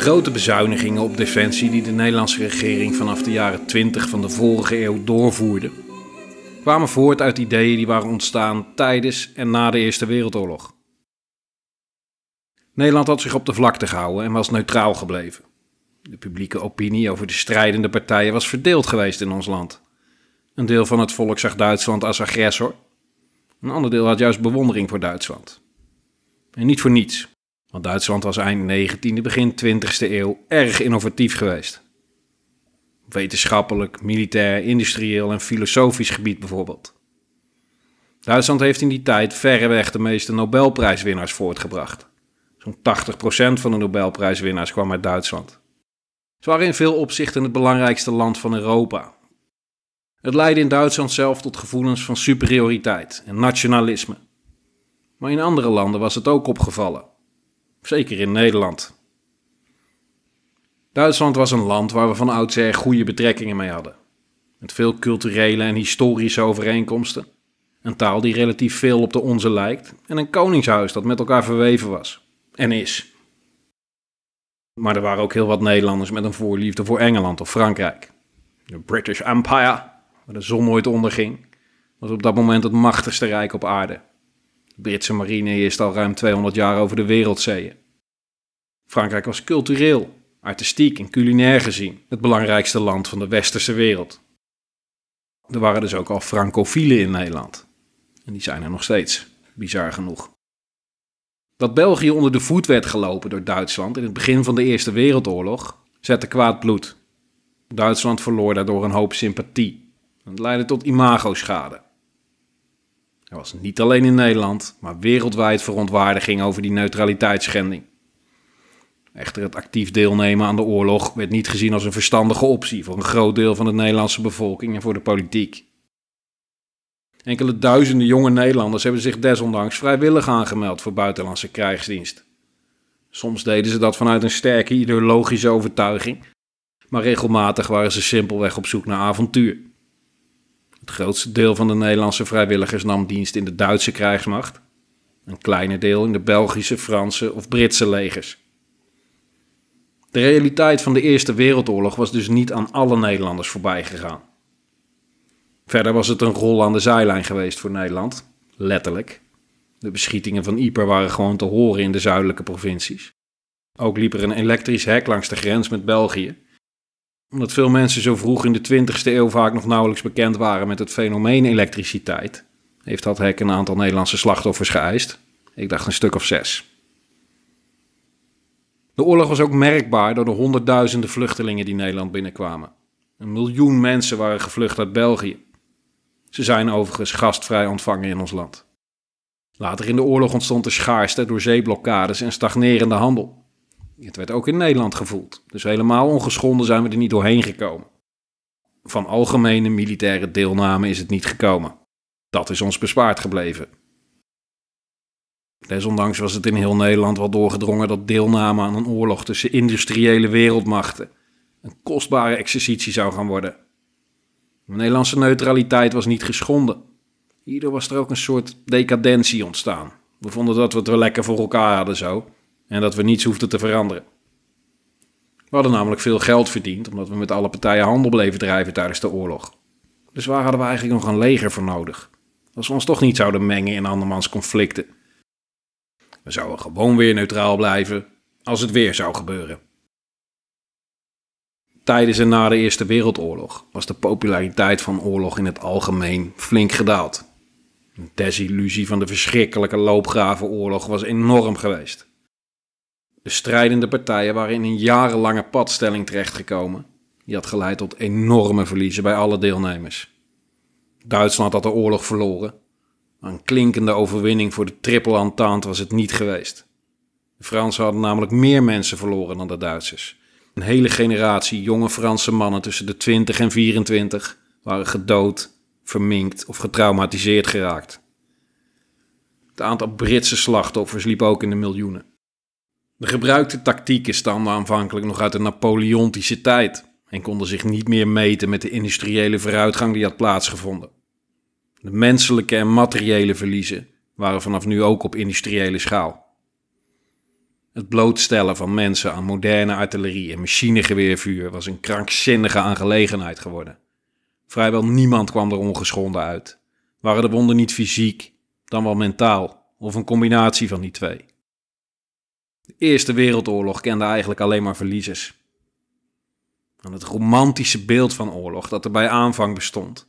Grote bezuinigingen op defensie die de Nederlandse regering vanaf de jaren 20 van de vorige eeuw doorvoerde, kwamen voort uit ideeën die waren ontstaan tijdens en na de Eerste Wereldoorlog. Nederland had zich op de vlakte gehouden en was neutraal gebleven. De publieke opinie over de strijdende partijen was verdeeld geweest in ons land. Een deel van het volk zag Duitsland als agressor. Een ander deel had juist bewondering voor Duitsland. En niet voor niets, want Duitsland was eind 19e, begin 20e eeuw erg innovatief geweest. Wetenschappelijk, militair, industrieel en filosofisch gebied bijvoorbeeld. Duitsland heeft in die tijd verreweg de meeste Nobelprijswinnaars voortgebracht. Zo'n 80% van de Nobelprijswinnaars kwam uit Duitsland. Ze waren in veel opzichten het belangrijkste land van Europa. Het leidde in Duitsland zelf tot gevoelens van superioriteit en nationalisme. Maar in andere landen was het ook opgevallen. Zeker in Nederland. Duitsland was een land waar we van oudsher goede betrekkingen mee hadden. Met veel culturele en historische overeenkomsten. Een taal die relatief veel op de onze lijkt. En een koningshuis dat met elkaar verweven was. En is. Maar er waren ook heel wat Nederlanders met een voorliefde voor Engeland of Frankrijk. De British Empire, waar de zon nooit onderging, was op dat moment het machtigste rijk op aarde. Britse marine heerste al ruim 200 jaar over de wereldzeeën. Frankrijk was cultureel, artistiek en culinair gezien het belangrijkste land van de westerse wereld. Er waren dus ook al francofielen in Nederland. En die zijn er nog steeds, bizar genoeg. Dat België onder de voet werd gelopen door Duitsland in het begin van de Eerste Wereldoorlog zette kwaad bloed. Duitsland verloor daardoor een hoop sympathie. Het leidde tot imagoschade. Er was niet alleen in Nederland, maar wereldwijd verontwaardiging over die neutraliteitsschending. Echter, het actief deelnemen aan de oorlog werd niet gezien als een verstandige optie voor een groot deel van de Nederlandse bevolking en voor de politiek. Enkele duizenden jonge Nederlanders hebben zich desondanks vrijwillig aangemeld voor buitenlandse krijgsdienst. Soms deden ze dat vanuit een sterke ideologische overtuiging, maar regelmatig waren ze simpelweg op zoek naar avontuur. Het grootste deel van de Nederlandse vrijwilligers nam dienst in de Duitse krijgsmacht, een kleiner deel in de Belgische, Franse of Britse legers. De realiteit van de Eerste Wereldoorlog was dus niet aan alle Nederlanders voorbij gegaan. Verder was het een rol aan de zijlijn geweest voor Nederland, letterlijk. De beschietingen van Yper waren gewoon te horen in de zuidelijke provincies. Ook liep er een elektrisch hek langs de grens met België. Omdat veel mensen zo vroeg in de 20e eeuw vaak nog nauwelijks bekend waren met het fenomeen elektriciteit, heeft dat hek een aantal Nederlandse slachtoffers geëist. Ik dacht een stuk of zes. De oorlog was ook merkbaar door de honderdduizenden vluchtelingen die Nederland binnenkwamen. Een miljoen mensen waren gevlucht uit België. Ze zijn overigens gastvrij ontvangen in ons land. Later in de oorlog ontstond er schaarste door zeeblokkades en stagnerende handel. Het werd ook in Nederland gevoeld, dus helemaal ongeschonden zijn we er niet doorheen gekomen. Van algemene militaire deelname is het niet gekomen. Dat is ons bespaard gebleven. Desondanks was het in heel Nederland wel doorgedrongen dat deelname aan een oorlog tussen industriële wereldmachten een kostbare exercitie zou gaan worden. De Nederlandse neutraliteit was niet geschonden. Hierdoor was er ook een soort decadentie ontstaan. We vonden dat we het wel lekker voor elkaar hadden zo en dat we niets hoefden te veranderen. We hadden namelijk veel geld verdiend omdat we met alle partijen handel bleven drijven tijdens de oorlog. Dus waar hadden we eigenlijk nog een leger voor nodig? Als we ons toch niet zouden mengen in andermans conflicten. We zouden gewoon weer neutraal blijven als het weer zou gebeuren. Tijdens en na de Eerste Wereldoorlog was de populariteit van oorlog in het algemeen flink gedaald. De desillusie van de verschrikkelijke loopgravenoorlog was enorm geweest. De strijdende partijen waren in een jarenlange padstelling terechtgekomen. Die had geleid tot enorme verliezen bij alle deelnemers. Duitsland had de oorlog verloren. Een klinkende overwinning voor de Triple Entente was het niet geweest. De Fransen hadden namelijk meer mensen verloren dan de Duitsers. Een hele generatie jonge Franse mannen tussen de 20 en 24 waren gedood, verminkt of getraumatiseerd geraakt. Het aantal Britse slachtoffers liep ook in de miljoenen. De gebruikte tactieken stamden aanvankelijk nog uit de Napoleontische tijd en konden zich niet meer meten met de industriële vooruitgang die had plaatsgevonden. De menselijke en materiële verliezen waren vanaf nu ook op industriële schaal. Het blootstellen van mensen aan moderne artillerie en machinegeweervuur was een krankzinnige aangelegenheid geworden. Vrijwel niemand kwam er ongeschonden uit. Waren de wonden niet fysiek, dan wel mentaal, of een combinatie van die twee. De Eerste Wereldoorlog kende eigenlijk alleen maar verliezers. Aan het romantische beeld van oorlog dat er bij aanvang bestond,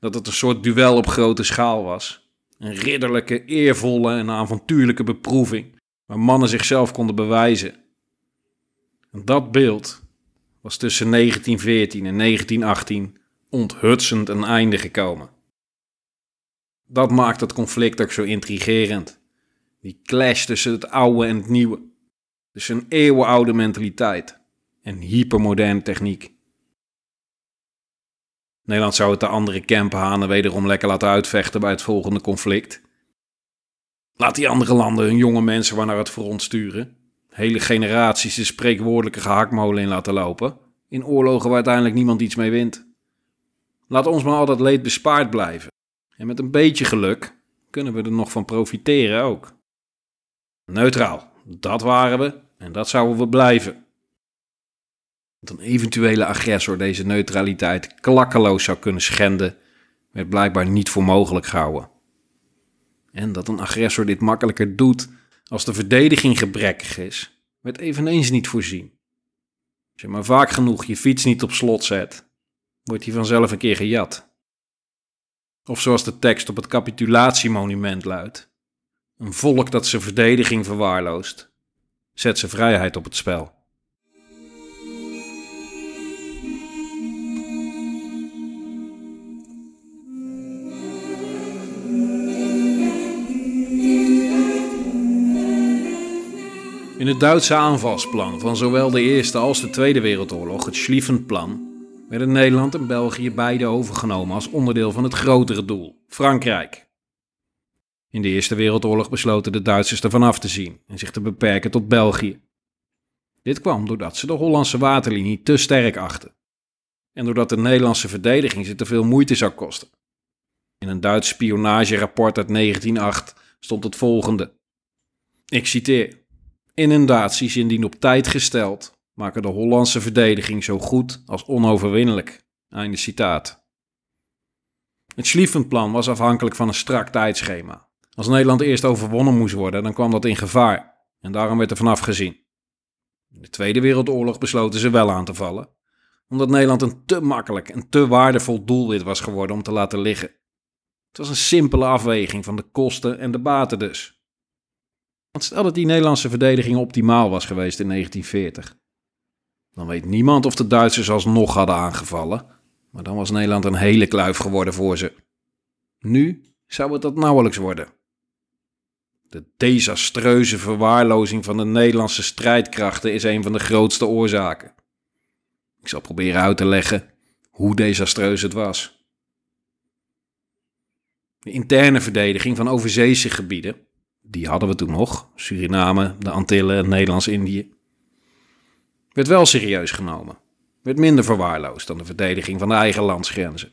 dat het een soort duel op grote schaal was, een ridderlijke, eervolle en avontuurlijke beproeving, waar mannen zichzelf konden bewijzen. En dat beeld was tussen 1914 en 1918 onthutsend een einde gekomen. Dat maakt het conflict ook zo intrigerend. Die clash tussen het oude en het nieuwe. Tussen een eeuwenoude mentaliteit en hypermoderne techniek. Nederland zou het de andere camphanen wederom lekker laten uitvechten bij het volgende conflict. Laat die andere landen hun jonge mensen waar naar het front sturen. Hele generaties de spreekwoordelijke gehaktmolen in laten lopen. In oorlogen waar uiteindelijk niemand iets mee wint. Laat ons maar al dat leed bespaard blijven. En met een beetje geluk kunnen we er nog van profiteren ook. Neutraal, dat waren we en dat zouden we blijven. Dat een eventuele agressor deze neutraliteit klakkeloos zou kunnen schenden, werd blijkbaar niet voor mogelijk gehouden. En dat een agressor dit makkelijker doet als de verdediging gebrekkig is, werd eveneens niet voorzien. Als je maar vaak genoeg je fiets niet op slot zet, wordt hij vanzelf een keer gejat. Of zoals de tekst op het capitulatiemonument luidt: Een volk dat zijn verdediging verwaarloost, zet zijn vrijheid op het spel. In het Duitse aanvalsplan van zowel de Eerste als de Tweede Wereldoorlog, het Schlieffen-plan, werden Nederland en België beide overgenomen als onderdeel van het grotere doel, Frankrijk. In de Eerste Wereldoorlog besloten de Duitsers ervan af te zien en zich te beperken tot België. Dit kwam doordat ze de Hollandse waterlinie te sterk achten en doordat de Nederlandse verdediging ze te veel moeite zou kosten. In een Duits spionagerapport uit 1908 stond het volgende. Ik citeer: Inundaties indien op tijd gesteld maken de Hollandse verdediging zo goed als onoverwinnelijk. Einde citaat. Het Schlieffen-plan was afhankelijk van een strak tijdschema. Als Nederland eerst overwonnen moest worden, dan kwam dat in gevaar en daarom werd er vanaf gezien. In de Tweede Wereldoorlog besloten ze wel aan te vallen, omdat Nederland een te makkelijk en te waardevol doelwit was geworden om te laten liggen. Het was een simpele afweging van de kosten en de baten dus. Want stel dat die Nederlandse verdediging optimaal was geweest in 1940, dan weet niemand of de Duitsers alsnog hadden aangevallen, maar dan was Nederland een hele kluif geworden voor ze. Nu zou het dat nauwelijks worden. De desastreuze verwaarlozing van de Nederlandse strijdkrachten is een van de grootste oorzaken. Ik zal proberen uit te leggen hoe desastreus het was. De interne verdediging van overzeese gebieden, die hadden we toen nog, Suriname, de Antillen en Nederlands-Indië, werd wel serieus genomen, werd minder verwaarloosd dan de verdediging van de eigen landsgrenzen.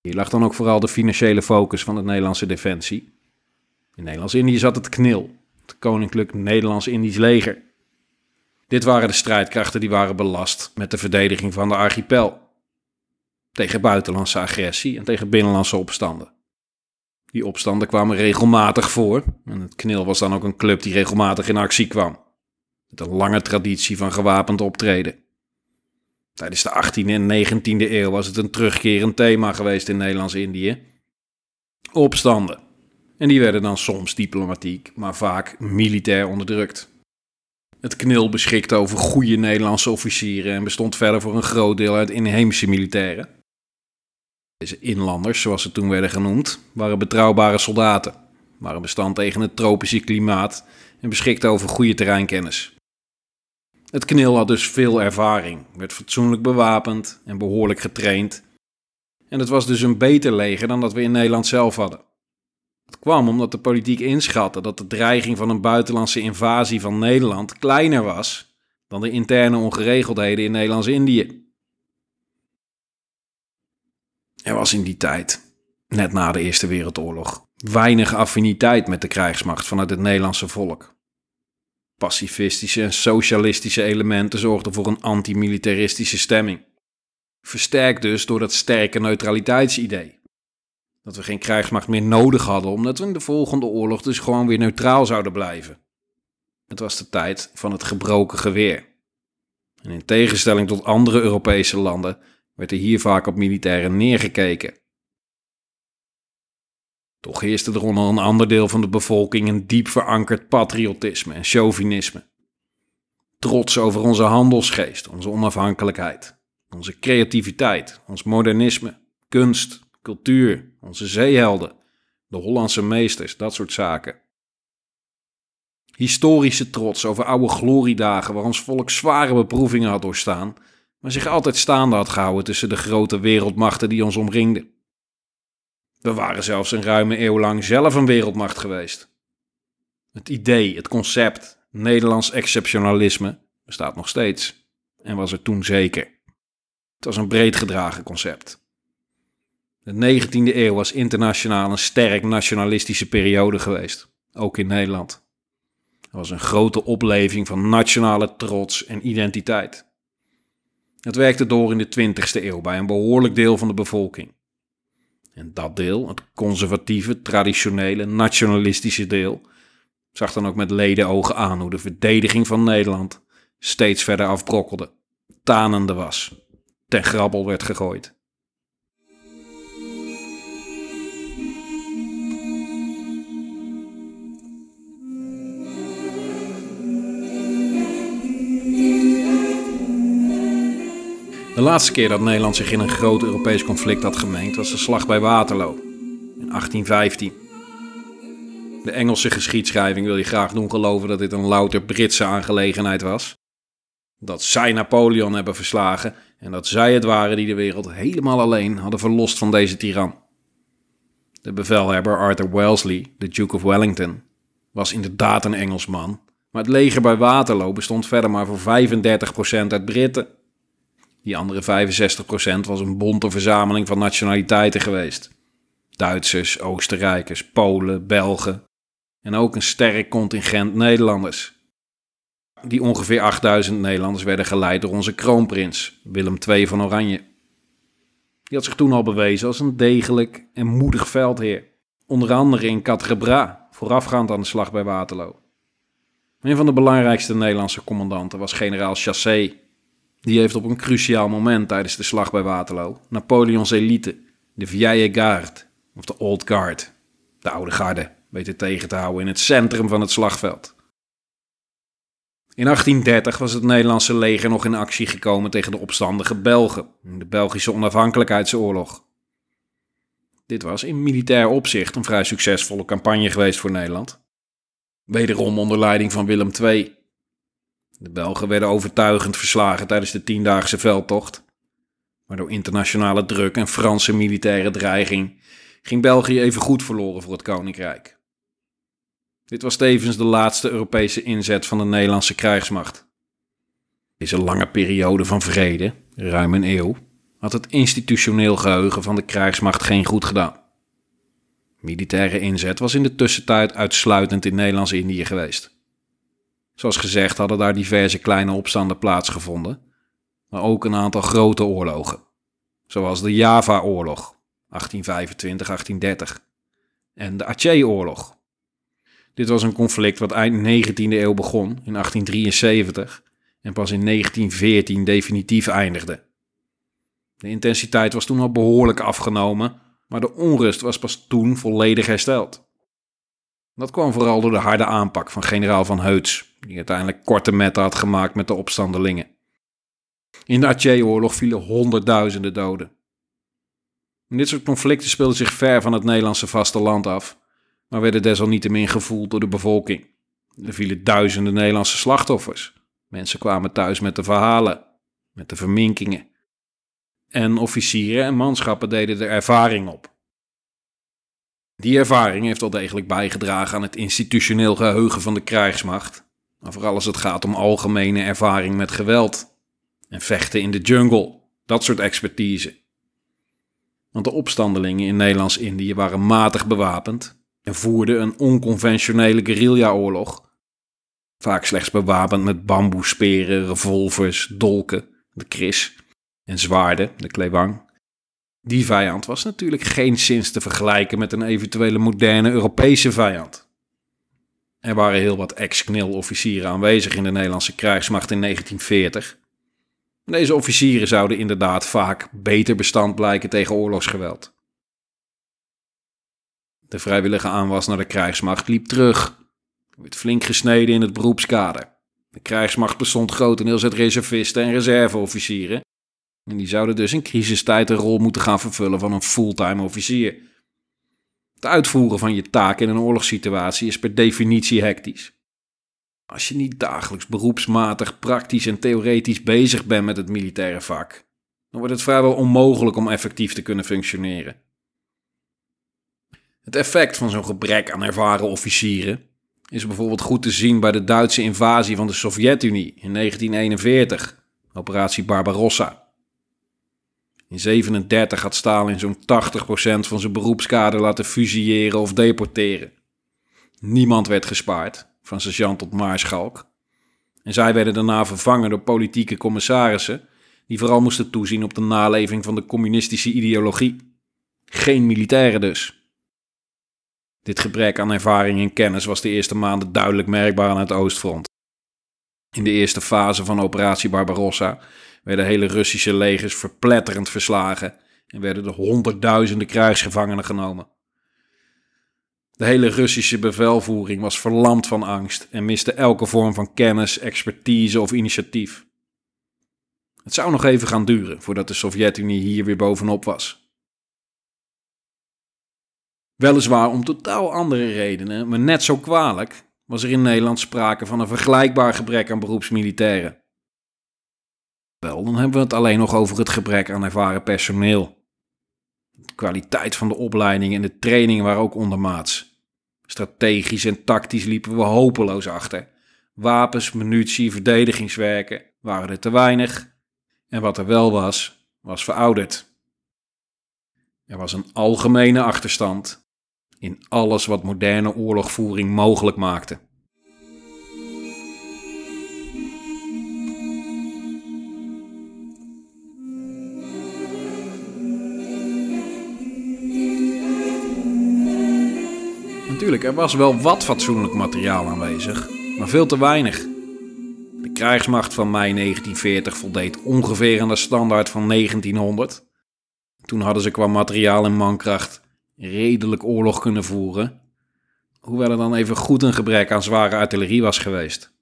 Hier lag dan ook vooral de financiële focus van de Nederlandse defensie. In Nederlands-Indië zat het KNIL, het Koninklijk Nederlands-Indisch Leger. Dit waren de strijdkrachten die waren belast met de verdediging van de archipel. Tegen buitenlandse agressie en tegen binnenlandse opstanden. Die opstanden kwamen regelmatig voor en het KNIL was dan ook een club die regelmatig in actie kwam met een lange traditie van gewapend optreden. Tijdens de 18e en 19e eeuw was het een terugkerend thema geweest in Nederlands-Indië. Opstanden. En die werden dan soms diplomatiek, maar vaak militair onderdrukt. Het knil beschikte over goede Nederlandse officieren en bestond verder voor een groot deel uit inheemse militairen. Deze inlanders, zoals ze toen werden genoemd, waren betrouwbare soldaten, waren bestand tegen het tropische klimaat en beschikten over goede terreinkennis. Het knil had dus veel ervaring, werd fatsoenlijk bewapend en behoorlijk getraind. En het was dus een beter leger dan dat we in Nederland zelf hadden. Het kwam omdat de politiek inschatte dat de dreiging van een buitenlandse invasie van Nederland kleiner was dan de interne ongeregeldheden in Nederlands-Indië. Er was in die tijd, net na de Eerste Wereldoorlog, weinig affiniteit met de krijgsmacht vanuit het Nederlandse volk. Pacifistische en socialistische elementen zorgden voor een antimilitaristische stemming. Versterkt dus door dat sterke neutraliteitsidee. Dat we geen krijgsmacht meer nodig hadden, omdat we in de volgende oorlog dus gewoon weer neutraal zouden blijven. Het was de tijd van het gebroken geweer. En in tegenstelling tot andere Europese landen werd er hier vaak op militairen neergekeken. Toch heerste er onder een ander deel van de bevolking een diep verankerd patriotisme en chauvinisme. Trots over onze handelsgeest, onze onafhankelijkheid, onze creativiteit, ons modernisme, kunst, cultuur, onze zeehelden, de Hollandse meesters, dat soort zaken. Historische trots over oude gloriedagen waar ons volk zware beproevingen had doorstaan, maar zich altijd staande had gehouden tussen de grote wereldmachten die ons omringden. We waren zelfs een ruime eeuw lang zelf een wereldmacht geweest. Het idee, het concept, Nederlands exceptionalisme bestaat nog steeds en was er toen zeker. Het was een breed gedragen concept. De 19e eeuw was internationaal een sterk nationalistische periode geweest, ook in Nederland. Er was een grote opleving van nationale trots en identiteit. Het werkte door in de 20e eeuw bij een behoorlijk deel van de bevolking. En dat deel, het conservatieve, traditionele, nationalistische deel, zag dan ook met ledenogen aan hoe de verdediging van Nederland steeds verder afbrokkelde, tanende was, ten grabbel werd gegooid. De laatste keer dat Nederland zich in een groot Europees conflict had gemengd was de slag bij Waterloo in 1815. De Engelse geschiedschrijving wil je graag doen geloven dat dit een louter Britse aangelegenheid was. Dat zij Napoleon hebben verslagen en dat zij het waren die de wereld helemaal alleen hadden verlost van deze tiran. De bevelhebber Arthur Wellesley, de Duke of Wellington, was inderdaad een Engelsman, maar het leger bij Waterloo bestond verder maar voor 35% uit Britten. Die andere 65% was een bonte verzameling van nationaliteiten geweest. Duitsers, Oostenrijkers, Polen, Belgen en ook een sterk contingent Nederlanders. Die ongeveer 8000 Nederlanders werden geleid door onze kroonprins, Willem II van Oranje. Die had zich toen al bewezen als een degelijk en moedig veldheer, onder andere in Catrebra, voorafgaand aan de slag bij Waterloo. Een van de belangrijkste Nederlandse commandanten was generaal Chassé, die heeft op een cruciaal moment tijdens de slag bij Waterloo Napoleons elite, de Vieille Garde, of de Old Guard, de oude garde, weten tegen te houden in het centrum van het slagveld. In 1830 was het Nederlandse leger nog in actie gekomen tegen de opstandige Belgen in de Belgische onafhankelijkheidsoorlog. Dit was in militair opzicht een vrij succesvolle campagne geweest voor Nederland. Wederom onder leiding van Willem II, de Belgen werden overtuigend verslagen tijdens de tiendaagse veldtocht. Maar door internationale druk en Franse militaire dreiging ging België even goed verloren voor het koninkrijk. Dit was tevens de laatste Europese inzet van de Nederlandse krijgsmacht. Deze lange periode van vrede, ruim een eeuw, had het institutioneel geheugen van de krijgsmacht geen goed gedaan. Militaire inzet was in de tussentijd uitsluitend in Nederlands-Indië geweest. Zoals gezegd hadden daar diverse kleine opstanden plaatsgevonden, maar ook een aantal grote oorlogen, zoals de Java-oorlog 1825-1830 en de Aceh-oorlog. Dit was een conflict wat eind 19e eeuw begon in 1873 en pas in 1914 definitief eindigde. De intensiteit was toen al behoorlijk afgenomen, maar de onrust was pas toen volledig hersteld. Dat kwam vooral door de harde aanpak van generaal Van Heuts, die uiteindelijk korte metten had gemaakt met de opstandelingen. In de Aceh-oorlog vielen honderdduizenden doden. dit soort conflicten speelden zich ver van het Nederlandse vasteland af, maar werden desalniettemin gevoeld door de bevolking. Er vielen duizenden Nederlandse slachtoffers. Mensen kwamen thuis met de verhalen, met de verminkingen. En officieren en manschappen deden er ervaring op. Die ervaring heeft wel degelijk bijgedragen aan het institutioneel geheugen van de krijgsmacht. Maar vooral als het gaat om algemene ervaring met geweld en vechten in de jungle, dat soort expertise. Want de opstandelingen in Nederlands-Indië waren matig bewapend en voerden een onconventionele guerrillaoorlog. vaak slechts bewapend met bamboesperen, revolvers, dolken, de kris, en zwaarden, de klewang. Die vijand was natuurlijk geen sinds te vergelijken met een eventuele moderne Europese vijand. Er waren heel wat ex-KNIL-officieren aanwezig in de Nederlandse krijgsmacht in 1940. Deze officieren zouden inderdaad vaak beter bestand blijken tegen oorlogsgeweld. De vrijwillige aanwas naar de krijgsmacht liep terug. Er werd flink gesneden in het beroepskader. De krijgsmacht bestond grotendeels uit reservisten en reserveofficieren. En die zouden dus in crisistijd de rol moeten gaan vervullen van een fulltime officier. Het uitvoeren van je taak in een oorlogssituatie is per definitie hectisch. Als je niet dagelijks beroepsmatig, praktisch en theoretisch bezig bent met het militaire vak, dan wordt het vrijwel onmogelijk om effectief te kunnen functioneren. Het effect van zo'n gebrek aan ervaren officieren is bijvoorbeeld goed te zien bij de Duitse invasie van de Sovjet-Unie in 1941, operatie Barbarossa. In 1937 had Stalin zo'n 80% van zijn beroepskader laten fusilleren of deporteren. Niemand werd gespaard, van sergeant tot maarschalk. En zij werden daarna vervangen door politieke commissarissen, die vooral moesten toezien op de naleving van de communistische ideologie. Geen militairen dus. Dit gebrek aan ervaring en kennis was de eerste maanden duidelijk merkbaar aan het oostfront. In de eerste fase van operatie Barbarossa werden hele Russische legers verpletterend verslagen en werden er honderdduizenden krijgsgevangenen genomen. De hele Russische bevelvoering was verlamd van angst en miste elke vorm van kennis, expertise of initiatief. Het zou nog even gaan duren voordat de Sovjet-Unie hier weer bovenop was. Weliswaar om totaal andere redenen, maar net zo kwalijk, was er in Nederland sprake van een vergelijkbaar gebrek aan beroepsmilitairen. Wel, dan hebben we het alleen nog over het gebrek aan ervaren personeel. De kwaliteit van de opleiding en de training waren ook ondermaats. Strategisch en tactisch liepen we hopeloos achter. Wapens, munitie, verdedigingswerken waren er te weinig. En wat er wel was, was verouderd. Er was een algemene achterstand in alles wat moderne oorlogvoering mogelijk maakte. Natuurlijk, er was wel wat fatsoenlijk materiaal aanwezig, maar veel te weinig. De krijgsmacht van mei 1940 voldeed ongeveer aan de standaard van 1900. Toen hadden ze qua materiaal en mankracht redelijk oorlog kunnen voeren, hoewel er dan even goed een gebrek aan zware artillerie was geweest.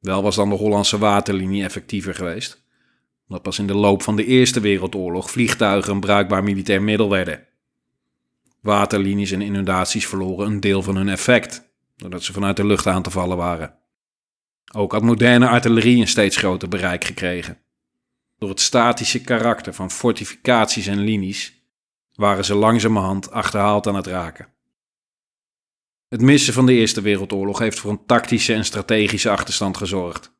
Wel was dan de Hollandse waterlinie effectiever geweest, omdat pas in de loop van de Eerste Wereldoorlog vliegtuigen een bruikbaar militair middel werden. Waterlinies en inundaties verloren een deel van hun effect, doordat ze vanuit de lucht aan te vallen waren. Ook had moderne artillerie een steeds groter bereik gekregen. Door het statische karakter van fortificaties en linies waren ze langzamerhand achterhaald aan het raken. Het missen van de Eerste Wereldoorlog heeft voor een tactische en strategische achterstand gezorgd.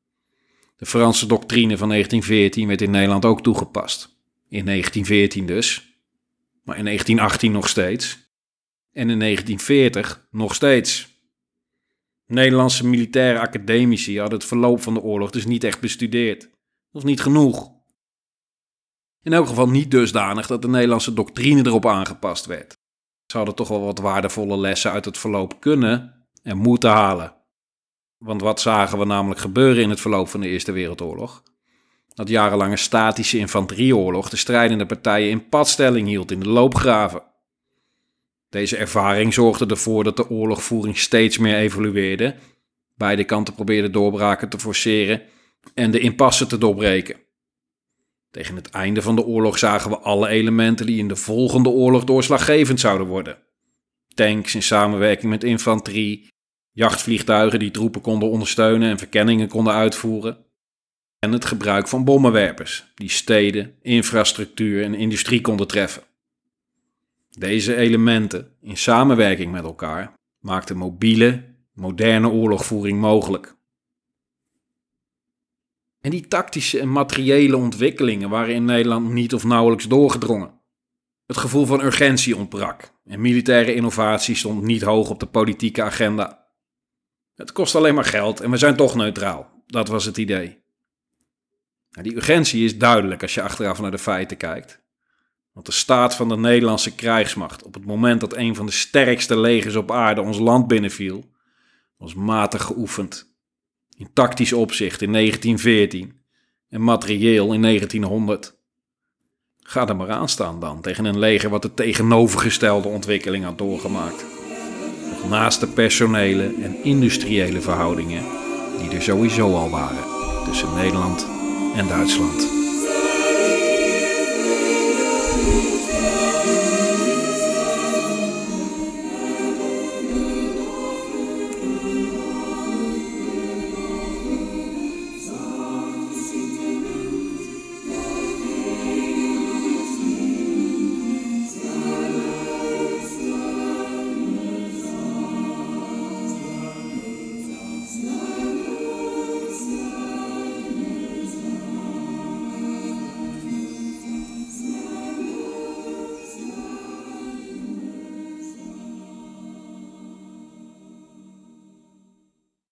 De Franse doctrine van 1914 werd in Nederland ook toegepast. In 1914 dus, maar in 1918 nog steeds. En in 1940 nog steeds. Nederlandse militaire academici hadden het verloop van de oorlog dus niet echt bestudeerd. Of niet genoeg. In elk geval niet dusdanig dat de Nederlandse doctrine erop aangepast werd. Ze hadden toch wel wat waardevolle lessen uit het verloop kunnen en moeten halen. Want wat zagen we namelijk gebeuren in het verloop van de Eerste Wereldoorlog? Dat jarenlange statische infanterieoorlog de strijdende partijen in padstelling hield in de loopgraven. Deze ervaring zorgde ervoor dat de oorlogvoering steeds meer evolueerde, beide kanten probeerden doorbraken te forceren en de impasse te doorbreken. Tegen het einde van de oorlog zagen we alle elementen die in de volgende oorlog doorslaggevend zouden worden. Tanks in samenwerking met infanterie, jachtvliegtuigen die troepen konden ondersteunen en verkenningen konden uitvoeren. En het gebruik van bommenwerpers die steden, infrastructuur en industrie konden treffen. Deze elementen, in samenwerking met elkaar, maakten mobiele, moderne oorlogvoering mogelijk. En die tactische en materiële ontwikkelingen waren in Nederland niet of nauwelijks doorgedrongen. Het gevoel van urgentie ontbrak en militaire innovatie stond niet hoog op de politieke agenda. Het kost alleen maar geld en we zijn toch neutraal. Dat was het idee. Nou, die urgentie is duidelijk als je achteraf naar de feiten kijkt. Want de staat van de Nederlandse krijgsmacht op het moment dat een van de sterkste legers op aarde ons land binnenviel, was matig geoefend. In tactisch opzicht in 1914 en materieel in 1900. Ga er maar aan staan dan tegen een leger wat de tegenovergestelde ontwikkeling had doorgemaakt. Nog naast de personele en industriële verhoudingen die er sowieso al waren tussen Nederland en Duitsland.